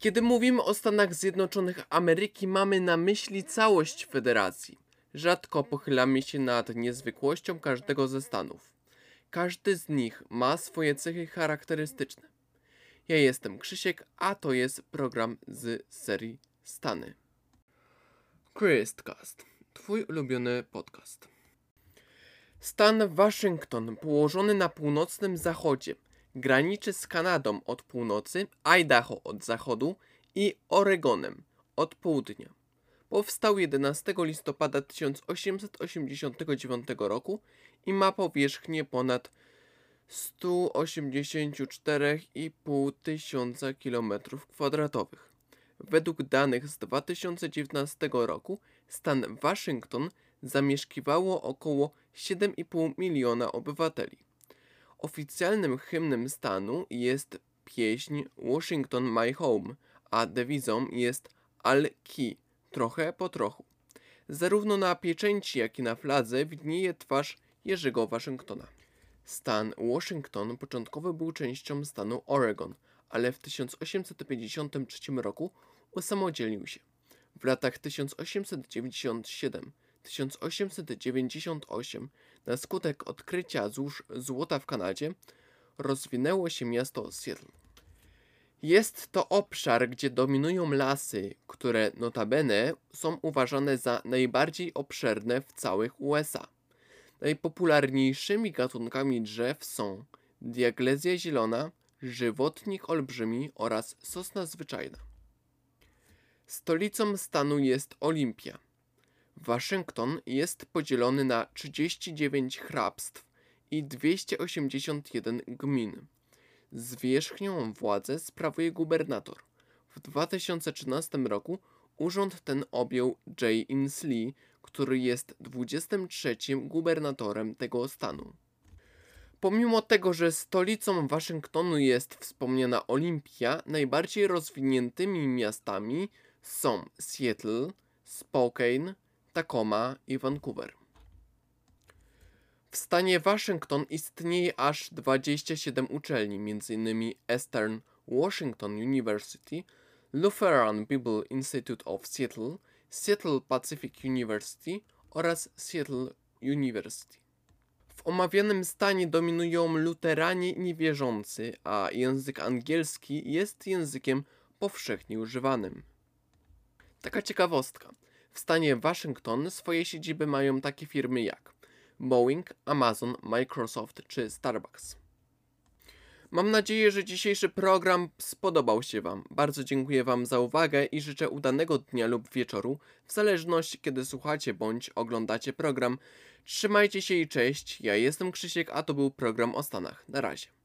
Kiedy mówimy o Stanach Zjednoczonych Ameryki, mamy na myśli całość federacji. Rzadko pochylamy się nad niezwykłością każdego ze stanów. Każdy z nich ma swoje cechy charakterystyczne. Ja jestem Krzysiek, a to jest program z serii Stany. Christcast, twój ulubiony podcast. Stan Waszyngton, położony na północnym zachodzie, graniczy z Kanadą od północy, Idaho od zachodu i Oregonem od południa. Powstał 11 listopada 1889 roku i ma powierzchnię ponad 184,5 tysiąca km2. Według danych z 2019 roku stan Waszyngton zamieszkiwało około 7,5 miliona obywateli. Oficjalnym hymnem stanu jest pieśń Washington My Home, a dewizą jest Al Key, trochę po trochu. Zarówno na pieczęci, jak i na fladze widnieje twarz Jerzego Waszyngtona. Stan Washington początkowo był częścią stanu Oregon, ale w 1853 roku usamodzielnił się. W latach 1897-1898 na skutek odkrycia złóż złota w Kanadzie rozwinęło się miasto Seattle. Jest to obszar, gdzie dominują lasy, które notabene są uważane za najbardziej obszerne w całych USA. Najpopularniejszymi gatunkami drzew są diaglezja zielona, żywotnik olbrzymi oraz sosna zwyczajna. Stolicą stanu jest Olimpia. Waszyngton jest podzielony na 39 hrabstw i 281 gmin. Zwierzchnią władzę sprawuje gubernator. W 2013 roku urząd ten objął Jay Inslee, który jest 23 gubernatorem tego stanu. Pomimo tego, że stolicą Waszyngtonu jest wspomniana Olimpia, najbardziej rozwiniętymi miastami są Seattle, Spokane, Tacoma i Vancouver. W stanie Waszyngton istnieje aż 27 uczelni, m.in. Eastern Washington University, Lutheran Bible Institute of Seattle, Seattle Pacific University oraz Seattle University. W omawianym stanie dominują luteranie niewierzący, a język angielski jest językiem powszechnie używanym. Taka ciekawostka. W stanie Waszyngton swoje siedziby mają takie firmy jak Boeing, Amazon, Microsoft czy Starbucks. Mam nadzieję, że dzisiejszy program spodobał się Wam. Bardzo dziękuję Wam za uwagę i życzę udanego dnia lub wieczoru, w zależności kiedy słuchacie bądź oglądacie program. Trzymajcie się i cześć. Ja jestem Krzysiek, a to był program o Stanach. Na razie.